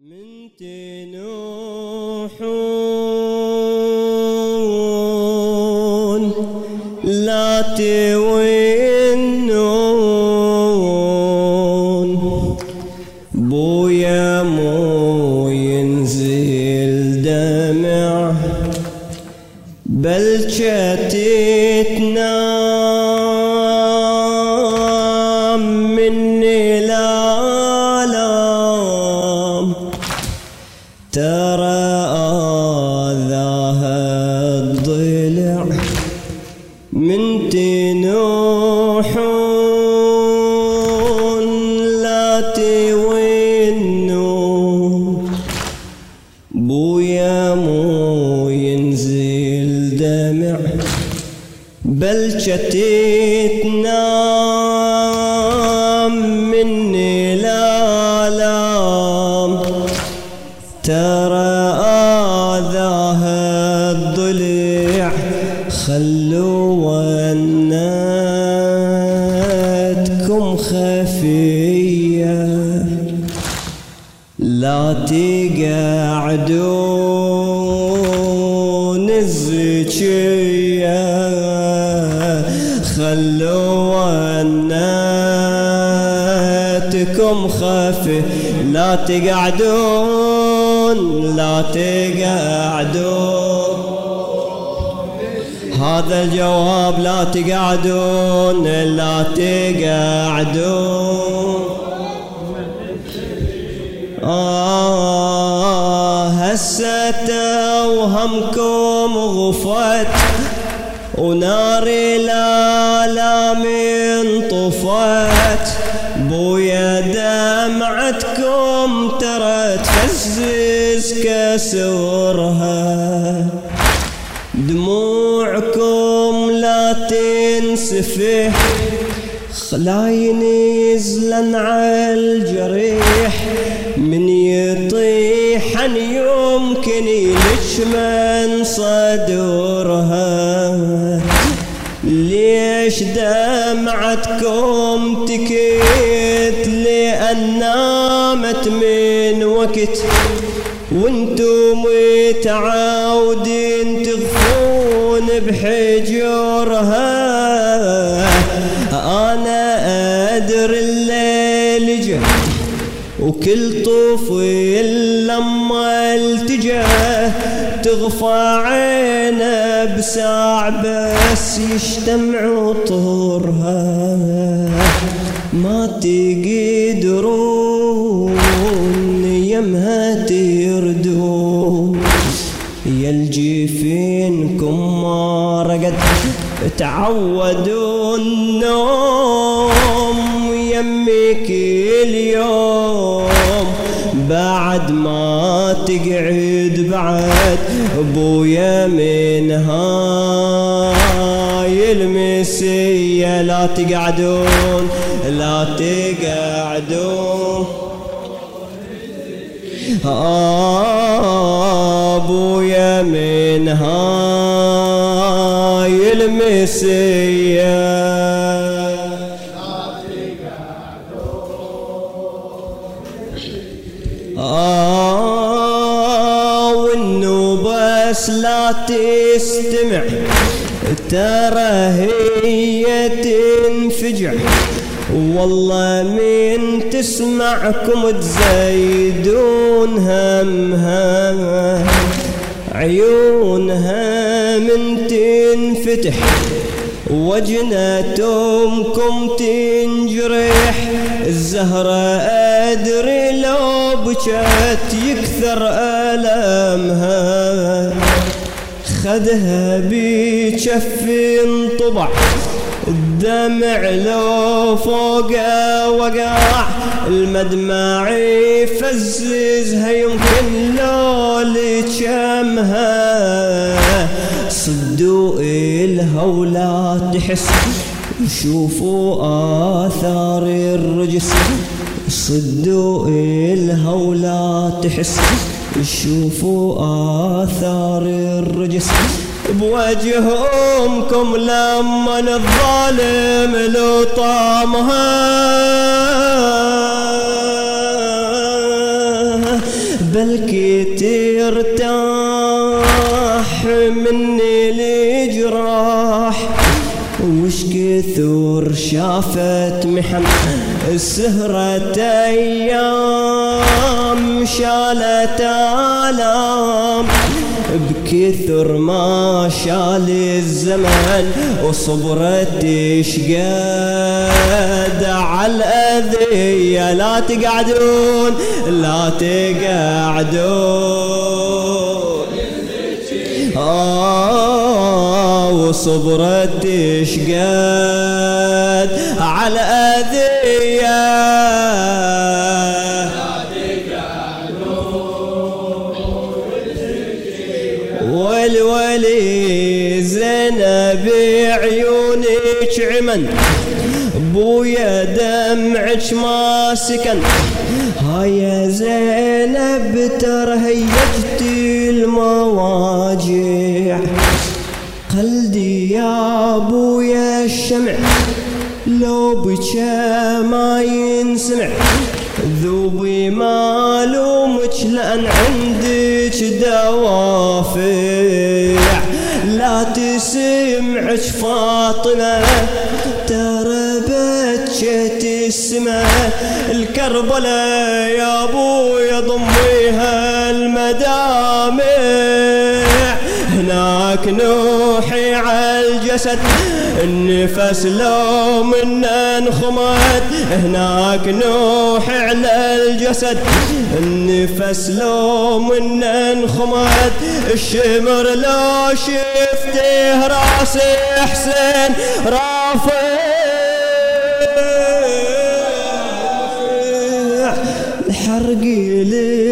من تنوحون لا توينون بويا مو ينزل دمع بل تنام من تنوحون لا تقعدون الزكية خلوا وناتكم خفي لا تقعدون لا تقعدون. هذا الجواب لا تقعدون لا تقعدون. آه هسه توهمكم غفت ونار الآلام انطفت بويا دمعتكم ترى تفزز كسرها دموعكم لا تنسفح لا ينزلن على الجريح. من يطيح أن يمكن يلج من صدرها ليش دمعتكم تكيت؟ لأن نامت من وقت وأنتم متعودين تغفون بحجرها أنا أدري وكل طفل لما التجه تغفى عينه بساع بس يجتمع طهرها ما تقدرون يمها تردون. يا الجفينكم ما رقد تعودوا النوم يمك اليوم. بعد ما تقعد بعد أبويا من هاي المسية لا تقعدون لا تقعدون. أبويا من هاي المسية آه وانه بس لا تستمع. ترى هي تنفجع. والله من تسمعكم تزيدون همها. عيونها من تنفتح. وجنتكم تنجرح. الزهرة أدري لو بكت يكثر ألمها خدها بكف انطبع الدمع لو فوق وقع. المدمع يفززها يمكن لو لجمها صدوا إلها ولا تحس وشوفوا آثار الرجس. صدوا إلها ولا تحس. شوفوا آثار الرجس. بوجهكم لما الظالم لطامها بلكي ترتاح مني الجراح. وش كثر شافت محن السهرة أيام شالت آلام بكثر ما شال الزمن وصبرت شقد على الأذية. لا تقعدون لا تقعدون. آه وصبرت شقد على أذية. والولي زينب عيونك عمن بويا دمعك ما سكن هاي زينب ترهيجت المواجع قلدي يا ابويا الشمع لو بكى ما ينسمع ذوبي ما لومك لأن عندك دوافع لا تسمعك فاطمة ترى بكت السماء الكربلة يا أبويا ضميها المدامع هناك نوحي على الجسد. النفس لو منا انخمت هناك نوح على الجسد. النفس لو منا انخمت الشمر لو شفته راسي حسين. رافع الحرق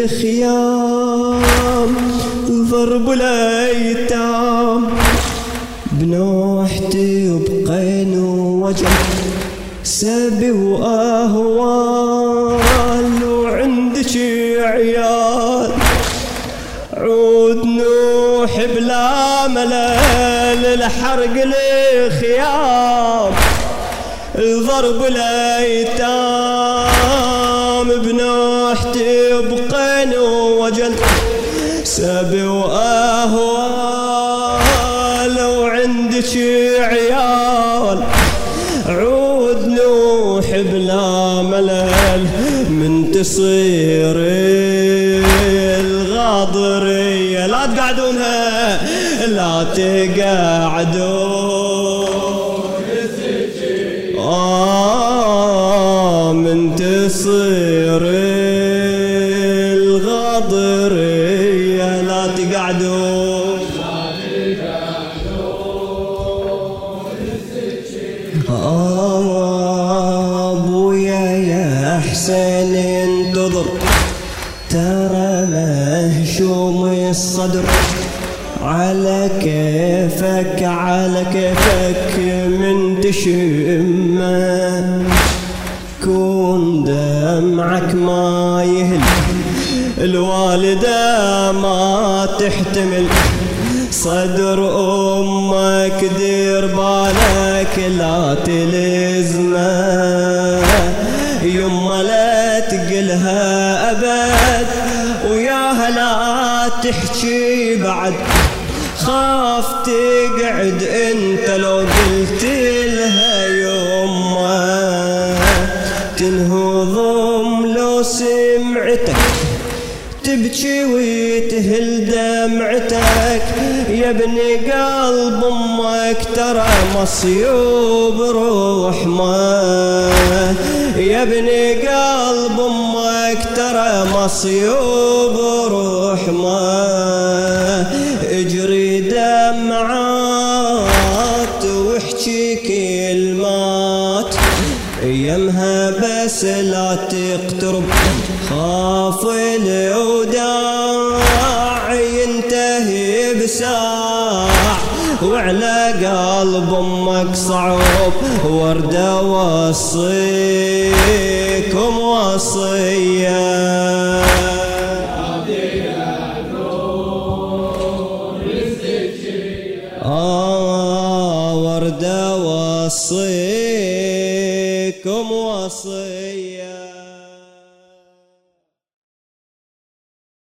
الخيام ضرب الايتام سبي واهوال وعندك عيال. عود نوح بلا ملل الحرق الخيام ضرب الأيتام بنوحتي بقين ووجل سبي واهوال وعندك تصير الغاضرية. لا تقعدونها لا تقعدون. آه من تصير الغاضرية. لا تقعدون. آه الصدر. على كيفك على كيفك من تشمه. كون دمعك ما يهل الوالدة ما تحتمل. صدر أمك دير بالك لا تلزمه. يما لا تقلها أبد وياها لا تحكي بعد. خاف تقعد انت لو قلت لها يما تنهضم لو سمعتك. تبكي وتهل دمعتك. يا ابني قلب أمك ترى مصيوب روح ما يا ابني قلب أمك ترى مصيوب روح ما اجري دمعات واحكي كلمات. يمها بس لا تقترب خاف الوداع ينتهي بساع. وعلى قلب أمك صعوب ورده وصيكم وصية.